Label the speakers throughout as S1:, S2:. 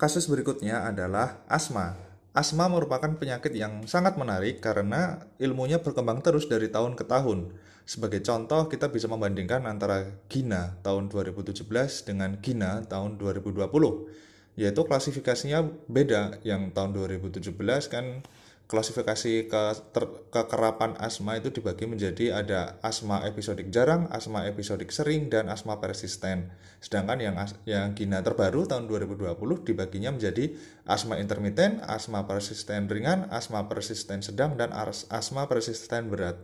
S1: kasus berikutnya adalah asma. Asma merupakan penyakit yang sangat menarik karena ilmunya berkembang terus dari tahun ke tahun. Sebagai contoh, kita bisa membandingkan antara Gina tahun 2017 dengan Gina tahun 2020. Yaitu klasifikasinya beda. Yang tahun 2017 kan klasifikasi ke ter, kekerapan asma itu dibagi menjadi ada asma episodik jarang, asma episodik sering, dan asma persisten. Sedangkan yang yang Gina terbaru tahun 2020 dibaginya menjadi asma intermiten, asma persisten ringan, asma persisten sedang, dan asma persisten berat.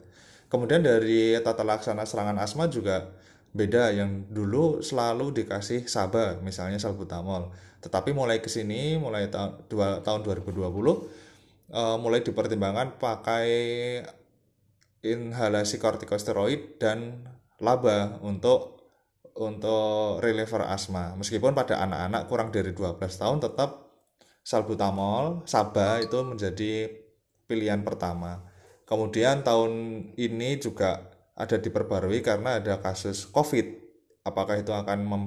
S1: Kemudian dari tata laksana serangan asma juga beda yang dulu selalu dikasih saba misalnya salbutamol. Tetapi mulai ke sini mulai ta dua, tahun 2020 uh, mulai dipertimbangkan pakai inhalasi kortikosteroid dan laba untuk untuk reliever asma. Meskipun pada anak-anak kurang dari 12 tahun tetap salbutamol, saba itu menjadi pilihan pertama. Kemudian tahun ini juga ada diperbarui karena ada kasus COVID. Apakah itu akan mem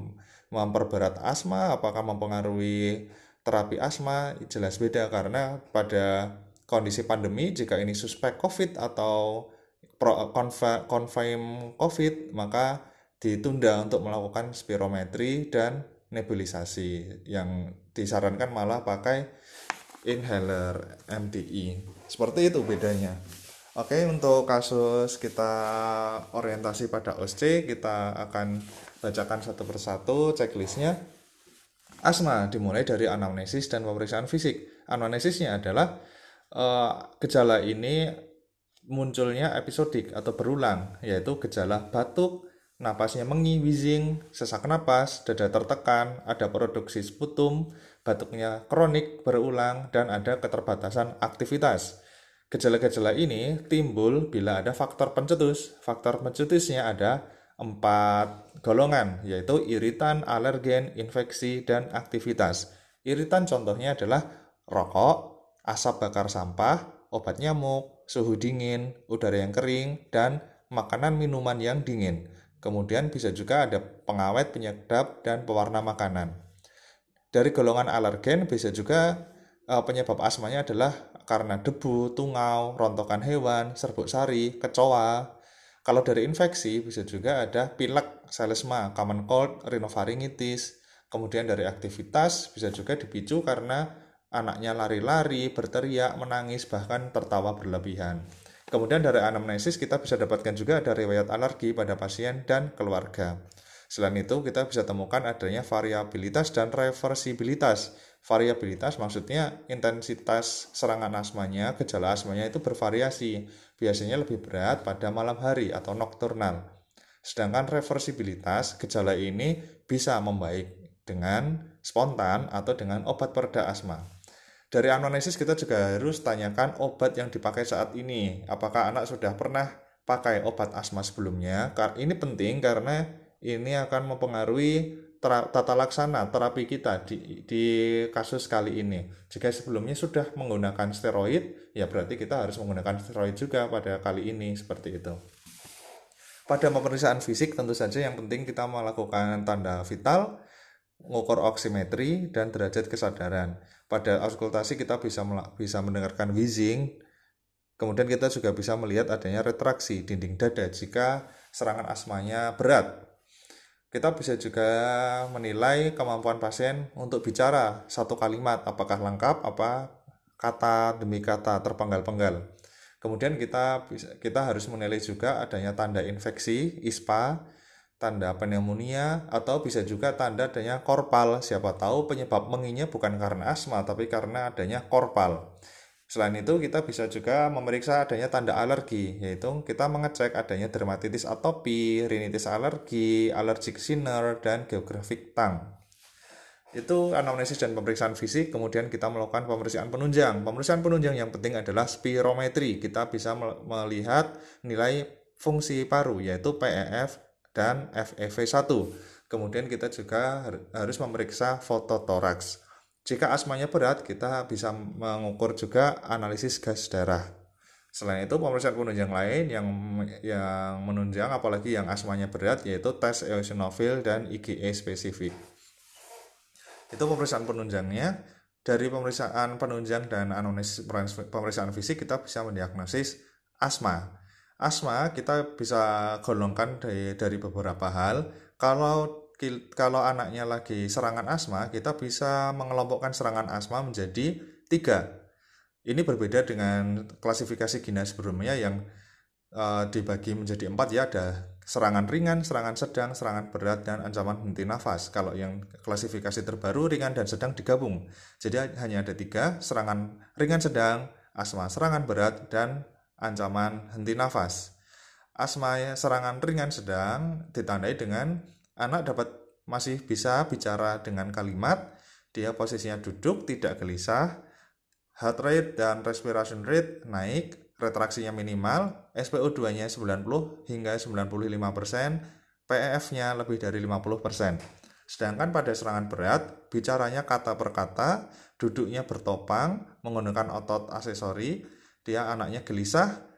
S1: memperberat asma, apakah mempengaruhi terapi asma jelas beda karena pada kondisi pandemi jika ini suspek COVID atau confirm COVID maka ditunda untuk melakukan spirometri dan nebulisasi. Yang disarankan malah pakai inhaler MDI seperti itu bedanya. Oke untuk kasus kita orientasi pada OSC kita akan bacakan satu persatu checklistnya Asma dimulai dari anamnesis dan pemeriksaan fisik. Anamnesisnya adalah uh, gejala ini munculnya episodik atau berulang, yaitu gejala batuk, napasnya mengi, wheezing, sesak napas, dada tertekan, ada produksi sputum, batuknya kronik berulang, dan ada keterbatasan aktivitas. Gejala-gejala ini timbul bila ada faktor pencetus. Faktor pencetusnya ada empat golongan, yaitu iritan, alergen, infeksi, dan aktivitas. Iritan contohnya adalah rokok, asap bakar sampah, obat nyamuk, suhu dingin, udara yang kering, dan makanan minuman yang dingin. Kemudian bisa juga ada pengawet, penyedap, dan pewarna makanan. Dari golongan alergen bisa juga eh, penyebab asmanya adalah karena debu, tungau, rontokan hewan, serbuk sari, kecoa, kalau dari infeksi bisa juga ada pilek, selesma, common cold, rhinopharincitis. Kemudian dari aktivitas bisa juga dipicu karena anaknya lari-lari, berteriak, menangis, bahkan tertawa berlebihan. Kemudian dari anamnesis kita bisa dapatkan juga ada riwayat alergi pada pasien dan keluarga. Selain itu kita bisa temukan adanya variabilitas dan reversibilitas. Variabilitas maksudnya intensitas serangan asmanya, gejala asmanya itu bervariasi biasanya lebih berat pada malam hari atau nokturnal. Sedangkan reversibilitas gejala ini bisa membaik dengan spontan atau dengan obat pereda asma. Dari anamnesis kita juga harus tanyakan obat yang dipakai saat ini. Apakah anak sudah pernah pakai obat asma sebelumnya? Ini penting karena ini akan mempengaruhi tata laksana terapi kita di, di kasus kali ini. Jika sebelumnya sudah menggunakan steroid, ya berarti kita harus menggunakan steroid juga pada kali ini seperti itu. Pada pemeriksaan fisik tentu saja yang penting kita melakukan tanda vital, mengukur oximetri dan derajat kesadaran. Pada auskultasi kita bisa bisa mendengarkan wheezing, kemudian kita juga bisa melihat adanya retraksi dinding dada jika serangan asmanya berat kita bisa juga menilai kemampuan pasien untuk bicara satu kalimat apakah lengkap apa kata demi kata terpenggal-penggal. Kemudian kita kita harus menilai juga adanya tanda infeksi ISPA, tanda pneumonia atau bisa juga tanda adanya korpal. Siapa tahu penyebab menginya bukan karena asma tapi karena adanya korpal. Selain itu, kita bisa juga memeriksa adanya tanda alergi, yaitu kita mengecek adanya dermatitis atopi, rinitis alergi, allergic sinner, dan geographic tongue. Itu anamnesis dan pemeriksaan fisik, kemudian kita melakukan pemeriksaan penunjang. Pemeriksaan penunjang yang penting adalah spirometri. Kita bisa melihat nilai fungsi paru, yaitu PEF dan FEV1. Kemudian kita juga harus memeriksa fototoraks. Jika asmanya berat, kita bisa mengukur juga analisis gas darah. Selain itu, pemeriksaan penunjang lain yang yang menunjang apalagi yang asmanya berat yaitu tes eosinofil dan IgE spesifik. Itu pemeriksaan penunjangnya. Dari pemeriksaan penunjang dan anamnesis pemeriksaan fisik kita bisa mendiagnosis asma. Asma kita bisa golongkan dari, dari beberapa hal. Kalau kalau anaknya lagi serangan asma, kita bisa mengelompokkan serangan asma menjadi tiga. Ini berbeda dengan klasifikasi gina sebelumnya yang uh, dibagi menjadi empat ya ada serangan ringan, serangan sedang, serangan berat, dan ancaman henti nafas. Kalau yang klasifikasi terbaru ringan dan sedang digabung. Jadi hanya ada tiga, serangan ringan sedang, asma serangan berat, dan ancaman henti nafas. Asma serangan ringan sedang ditandai dengan anak dapat masih bisa bicara dengan kalimat, dia posisinya duduk, tidak gelisah, heart rate dan respiration rate naik, retraksinya minimal, SPO2-nya 90 hingga 95%, PEF-nya lebih dari 50%. Sedangkan pada serangan berat, bicaranya kata per kata, duduknya bertopang, menggunakan otot aksesori, dia anaknya gelisah,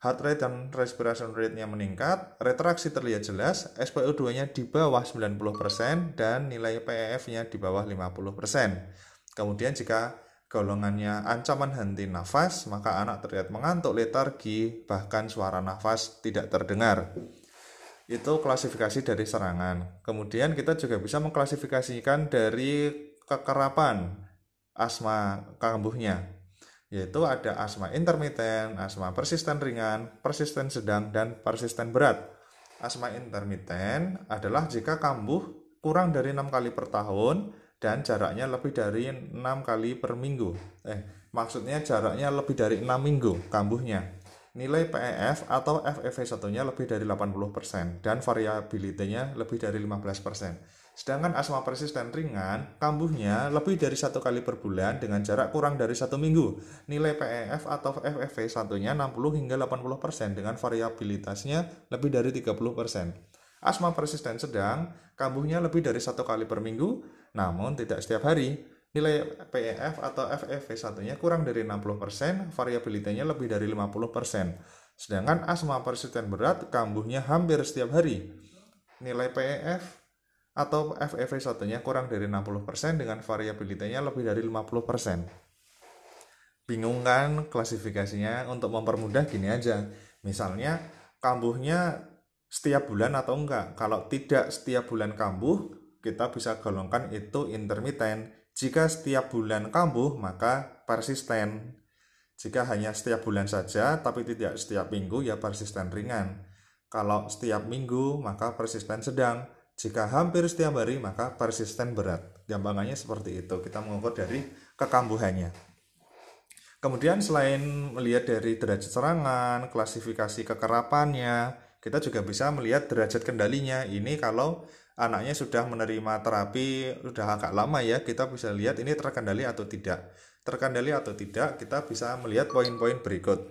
S1: heart rate dan respiration rate-nya meningkat, retraksi terlihat jelas, SPO2-nya di bawah 90%, dan nilai PEF-nya di bawah 50%. Kemudian jika golongannya ancaman henti nafas, maka anak terlihat mengantuk, letargi, bahkan suara nafas tidak terdengar. Itu klasifikasi dari serangan. Kemudian kita juga bisa mengklasifikasikan dari kekerapan asma kambuhnya, yaitu ada asma intermiten, asma persisten ringan, persisten sedang, dan persisten berat. Asma intermiten adalah jika kambuh kurang dari enam kali per tahun dan jaraknya lebih dari enam kali per minggu. Eh, maksudnya jaraknya lebih dari enam minggu kambuhnya. Nilai PEF atau FEV1-nya lebih dari 80% dan variabilitasnya lebih dari 15%. Sedangkan asma persisten ringan, kambuhnya lebih dari satu kali per bulan dengan jarak kurang dari satu minggu. Nilai PEF atau FEV1-nya 60 hingga 80% dengan variabilitasnya lebih dari 30%. Asma persisten sedang, kambuhnya lebih dari satu kali per minggu, namun tidak setiap hari. Nilai PEF atau FEV1-nya kurang dari 60%, variabilitasnya lebih dari 50%. Sedangkan asma persisten berat kambuhnya hampir setiap hari. Nilai PEF atau FEV1-nya kurang dari 60% dengan variabilitasnya lebih dari 50%. Bingung kan klasifikasinya? Untuk mempermudah gini aja. Misalnya kambuhnya setiap bulan atau enggak. Kalau tidak setiap bulan kambuh, kita bisa golongkan itu intermiten. Jika setiap bulan kambuh, maka persisten. Jika hanya setiap bulan saja, tapi tidak setiap minggu, ya persisten ringan. Kalau setiap minggu, maka persisten sedang. Jika hampir setiap hari, maka persisten berat. Gampangannya seperti itu. Kita mengukur dari kekambuhannya. Kemudian selain melihat dari derajat serangan, klasifikasi kekerapannya, kita juga bisa melihat derajat kendalinya. Ini kalau anaknya sudah menerima terapi sudah agak lama ya kita bisa lihat ini terkendali atau tidak terkendali atau tidak kita bisa melihat poin-poin berikut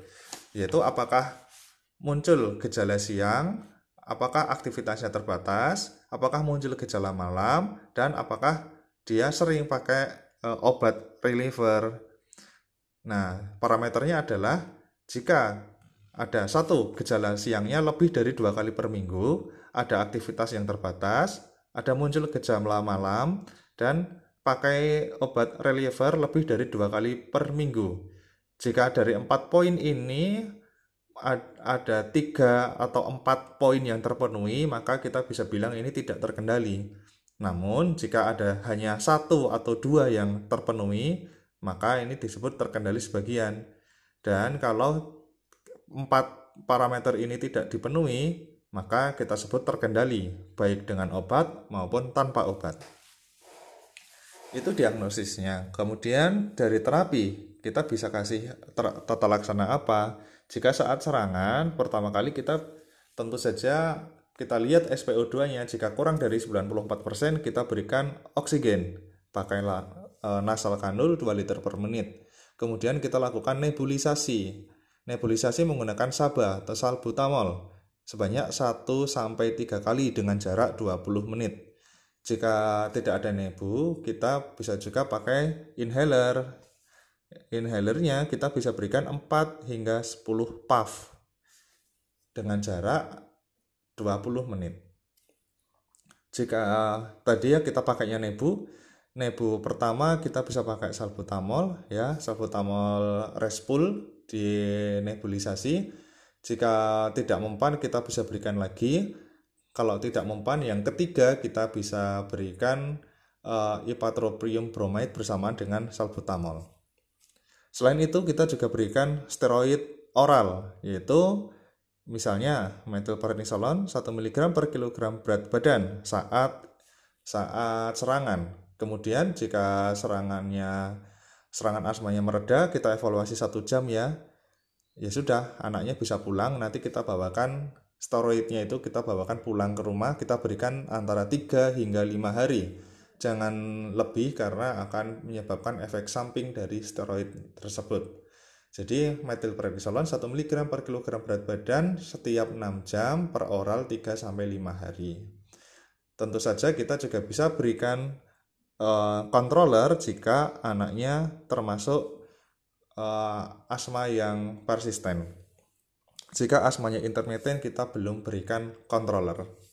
S1: yaitu apakah muncul gejala siang apakah aktivitasnya terbatas apakah muncul gejala malam dan apakah dia sering pakai e, obat reliever nah parameternya adalah jika ada satu gejala siangnya lebih dari dua kali per minggu ada aktivitas yang terbatas, ada muncul gejala malam, dan pakai obat reliever lebih dari dua kali per minggu. Jika dari empat poin ini ada tiga atau empat poin yang terpenuhi, maka kita bisa bilang ini tidak terkendali. Namun, jika ada hanya satu atau dua yang terpenuhi, maka ini disebut terkendali sebagian. Dan kalau empat parameter ini tidak dipenuhi, maka kita sebut terkendali baik dengan obat maupun tanpa obat. Itu diagnosisnya. Kemudian dari terapi kita bisa kasih tata laksana apa? Jika saat serangan pertama kali kita tentu saja kita lihat SPO2-nya jika kurang dari 94% kita berikan oksigen. Pakailah e, nasal kanul 2 liter per menit. Kemudian kita lakukan nebulisasi. Nebulisasi menggunakan SABA atau salbutamol sebanyak 1 sampai 3 kali dengan jarak 20 menit. Jika tidak ada nebu, kita bisa juga pakai inhaler. Inhalernya kita bisa berikan 4 hingga 10 puff dengan jarak 20 menit. Jika tadi ya kita pakainya nebu, nebu pertama kita bisa pakai salbutamol ya. Salbutamol respul di nebulisasi. Jika tidak mempan kita bisa berikan lagi. Kalau tidak mempan yang ketiga kita bisa berikan uh, ipatropium bromide bersamaan dengan salbutamol selain itu kita juga berikan steroid oral yaitu misalnya metilprednisolon 1 mg per kilogram berat badan saat saat serangan. Kemudian jika serangannya serangan asmanya mereda, kita evaluasi satu jam ya. Ya sudah, anaknya bisa pulang. Nanti kita bawakan steroidnya itu kita bawakan pulang ke rumah. Kita berikan antara 3 hingga 5 hari. Jangan lebih karena akan menyebabkan efek samping dari steroid tersebut. Jadi metilprednisolon 1 mg per kilogram berat badan setiap 6 jam per oral 3 sampai 5 hari. Tentu saja kita juga bisa berikan uh, controller jika anaknya termasuk uh, asma yang persisten. Jika asmanya intermittent kita belum berikan controller.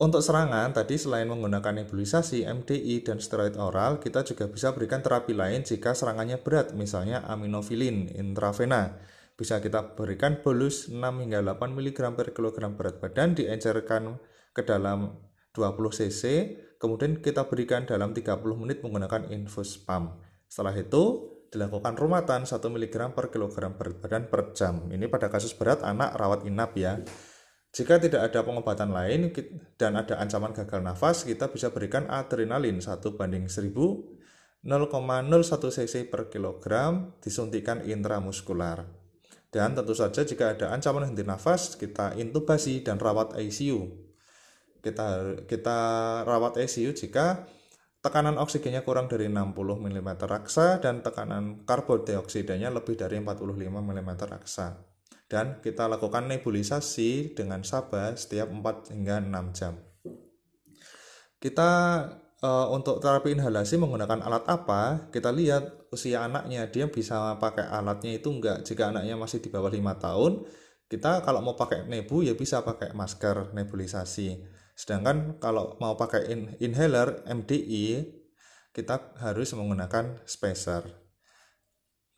S1: Untuk serangan, tadi selain menggunakan nebulisasi, MDI, dan steroid oral, kita juga bisa berikan terapi lain jika serangannya berat, misalnya aminofilin intravena. Bisa kita berikan bolus 6 hingga 8 mg per kilogram berat badan diencerkan ke dalam 20 cc, kemudian kita berikan dalam 30 menit menggunakan infus pump. Setelah itu dilakukan rumatan 1 mg per kilogram berat badan per jam. Ini pada kasus berat anak rawat inap ya. Jika tidak ada pengobatan lain dan ada ancaman gagal nafas, kita bisa berikan adrenalin 1 banding 1000 0,01 cc per kilogram disuntikan intramuskular. Dan tentu saja jika ada ancaman henti nafas, kita intubasi dan rawat ICU kita kita rawat ICU jika tekanan oksigennya kurang dari 60 mm raksa dan tekanan karbon dioksidanya lebih dari 45 mm raksa. Dan kita lakukan nebulisasi dengan sabar setiap 4 hingga 6 jam. Kita e, untuk terapi inhalasi menggunakan alat apa? Kita lihat usia anaknya, dia bisa pakai alatnya itu enggak. Jika anaknya masih di bawah 5 tahun, kita kalau mau pakai nebu ya bisa pakai masker nebulisasi Sedangkan kalau mau pakai in inhaler MDI, kita harus menggunakan spacer.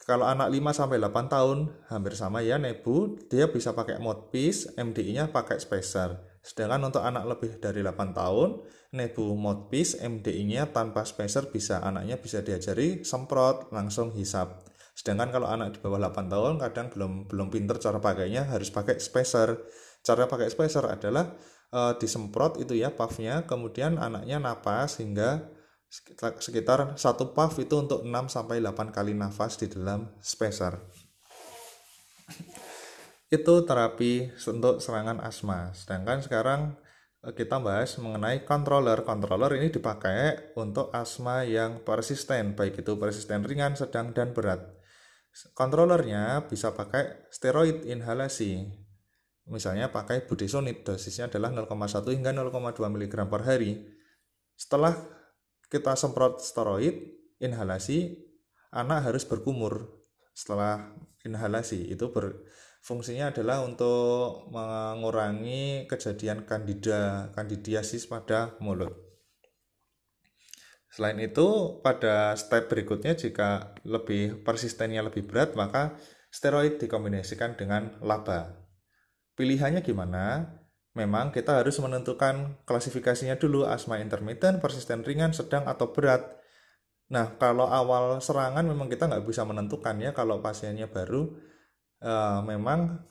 S1: Kalau anak 5 sampai 8 tahun hampir sama ya nebu, dia bisa pakai mouthpiece, MDI-nya pakai spacer. Sedangkan untuk anak lebih dari 8 tahun, nebu mouthpiece, MDI-nya tanpa spacer bisa anaknya bisa diajari semprot langsung hisap. Sedangkan kalau anak di bawah 8 tahun kadang belum belum pinter cara pakainya harus pakai spacer. Cara pakai spacer adalah uh, disemprot itu ya puffnya kemudian anaknya napas hingga sekitar satu puff itu untuk 6 sampai 8 kali nafas di dalam spacer. itu terapi untuk serangan asma. Sedangkan sekarang eh, kita bahas mengenai controller. Controller ini dipakai untuk asma yang persisten, baik itu persisten ringan, sedang, dan berat. Controllernya bisa pakai steroid inhalasi Misalnya pakai budesonide, dosisnya adalah 0,1 hingga 0,2 mg per hari. Setelah kita semprot steroid, inhalasi, anak harus berkumur setelah inhalasi. Itu berfungsinya adalah untuk mengurangi kejadian kandida, kandidiasis pada mulut. Selain itu, pada step berikutnya jika lebih persistennya lebih berat, maka steroid dikombinasikan dengan laba. Pilihannya gimana? Memang kita harus menentukan klasifikasinya dulu asma intermittent, persisten ringan, sedang atau berat. Nah kalau awal serangan memang kita nggak bisa menentukan ya kalau pasiennya baru. Uh, memang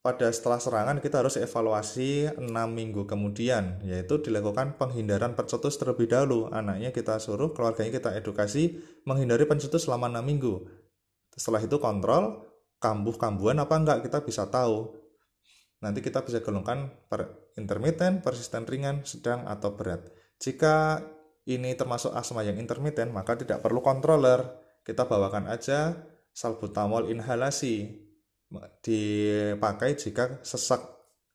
S1: pada setelah serangan kita harus evaluasi 6 minggu kemudian yaitu dilakukan penghindaran pencetus terlebih dahulu. Anaknya kita suruh keluarganya kita edukasi menghindari pencetus selama 6 minggu. Setelah itu kontrol kambuh-kambuhan apa enggak kita bisa tahu Nanti kita bisa golongkan per intermittent, persisten ringan, sedang, atau berat. Jika ini termasuk asma yang intermittent, maka tidak perlu controller. Kita bawakan aja salbutamol inhalasi dipakai jika sesak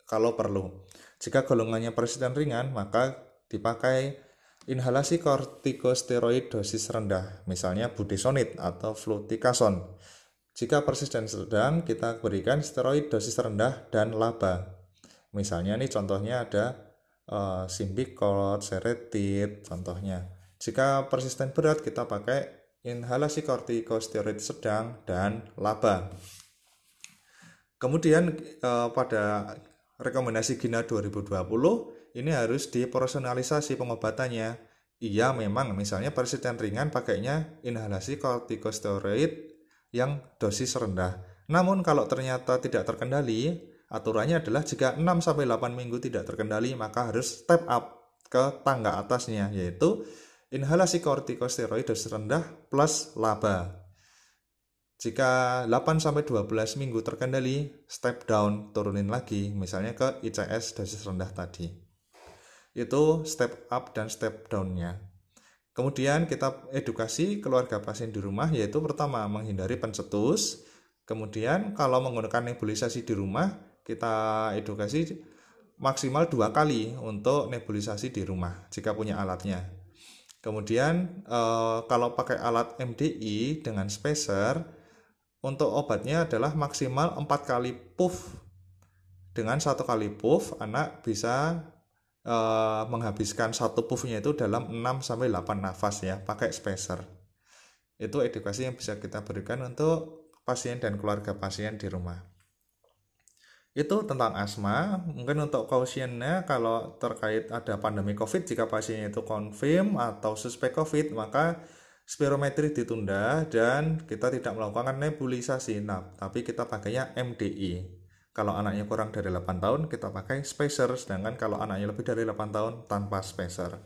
S1: kalau perlu. Jika golongannya persisten ringan, maka dipakai inhalasi kortikosteroid dosis rendah, misalnya budesonide atau fluticasone. Jika persisten sedang, kita berikan steroid dosis rendah dan laba. Misalnya nih contohnya ada uh, Symbicort, Seretid contohnya. Jika persisten berat kita pakai inhalasi kortikosteroid sedang dan laba. Kemudian eh, pada rekomendasi GINA 2020 ini harus dipersonalisasi pengobatannya. Iya memang misalnya persisten ringan pakainya inhalasi kortikosteroid yang dosis rendah. Namun kalau ternyata tidak terkendali, aturannya adalah jika 6 sampai 8 minggu tidak terkendali maka harus step up ke tangga atasnya yaitu inhalasi kortikosteroid dosis rendah plus laba. Jika 8-12 minggu terkendali, step down, turunin lagi, misalnya ke ICS dosis rendah tadi. Itu step up dan step down-nya. Kemudian kita edukasi keluarga pasien di rumah, yaitu pertama menghindari pencetus. Kemudian kalau menggunakan nebulisasi di rumah, kita edukasi maksimal dua kali untuk nebulisasi di rumah jika punya alatnya. Kemudian eh, kalau pakai alat MDI dengan spacer, untuk obatnya adalah maksimal 4 kali puff. Dengan satu kali puff, anak bisa e, menghabiskan satu puffnya itu dalam 6 sampai 8 nafas ya, pakai spacer. Itu edukasi yang bisa kita berikan untuk pasien dan keluarga pasien di rumah. Itu tentang asma. Mungkin untuk cautionnya kalau terkait ada pandemi COVID, jika pasiennya itu confirm atau suspek COVID, maka spirometri ditunda dan kita tidak melakukan nebulisasi nah, tapi kita pakainya MDI kalau anaknya kurang dari 8 tahun kita pakai spacer sedangkan kalau anaknya lebih dari 8 tahun tanpa spacer.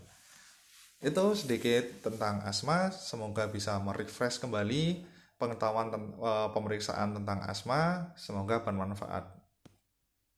S1: Itu sedikit tentang asma semoga bisa merefresh kembali pengetahuan uh, pemeriksaan tentang asma semoga bermanfaat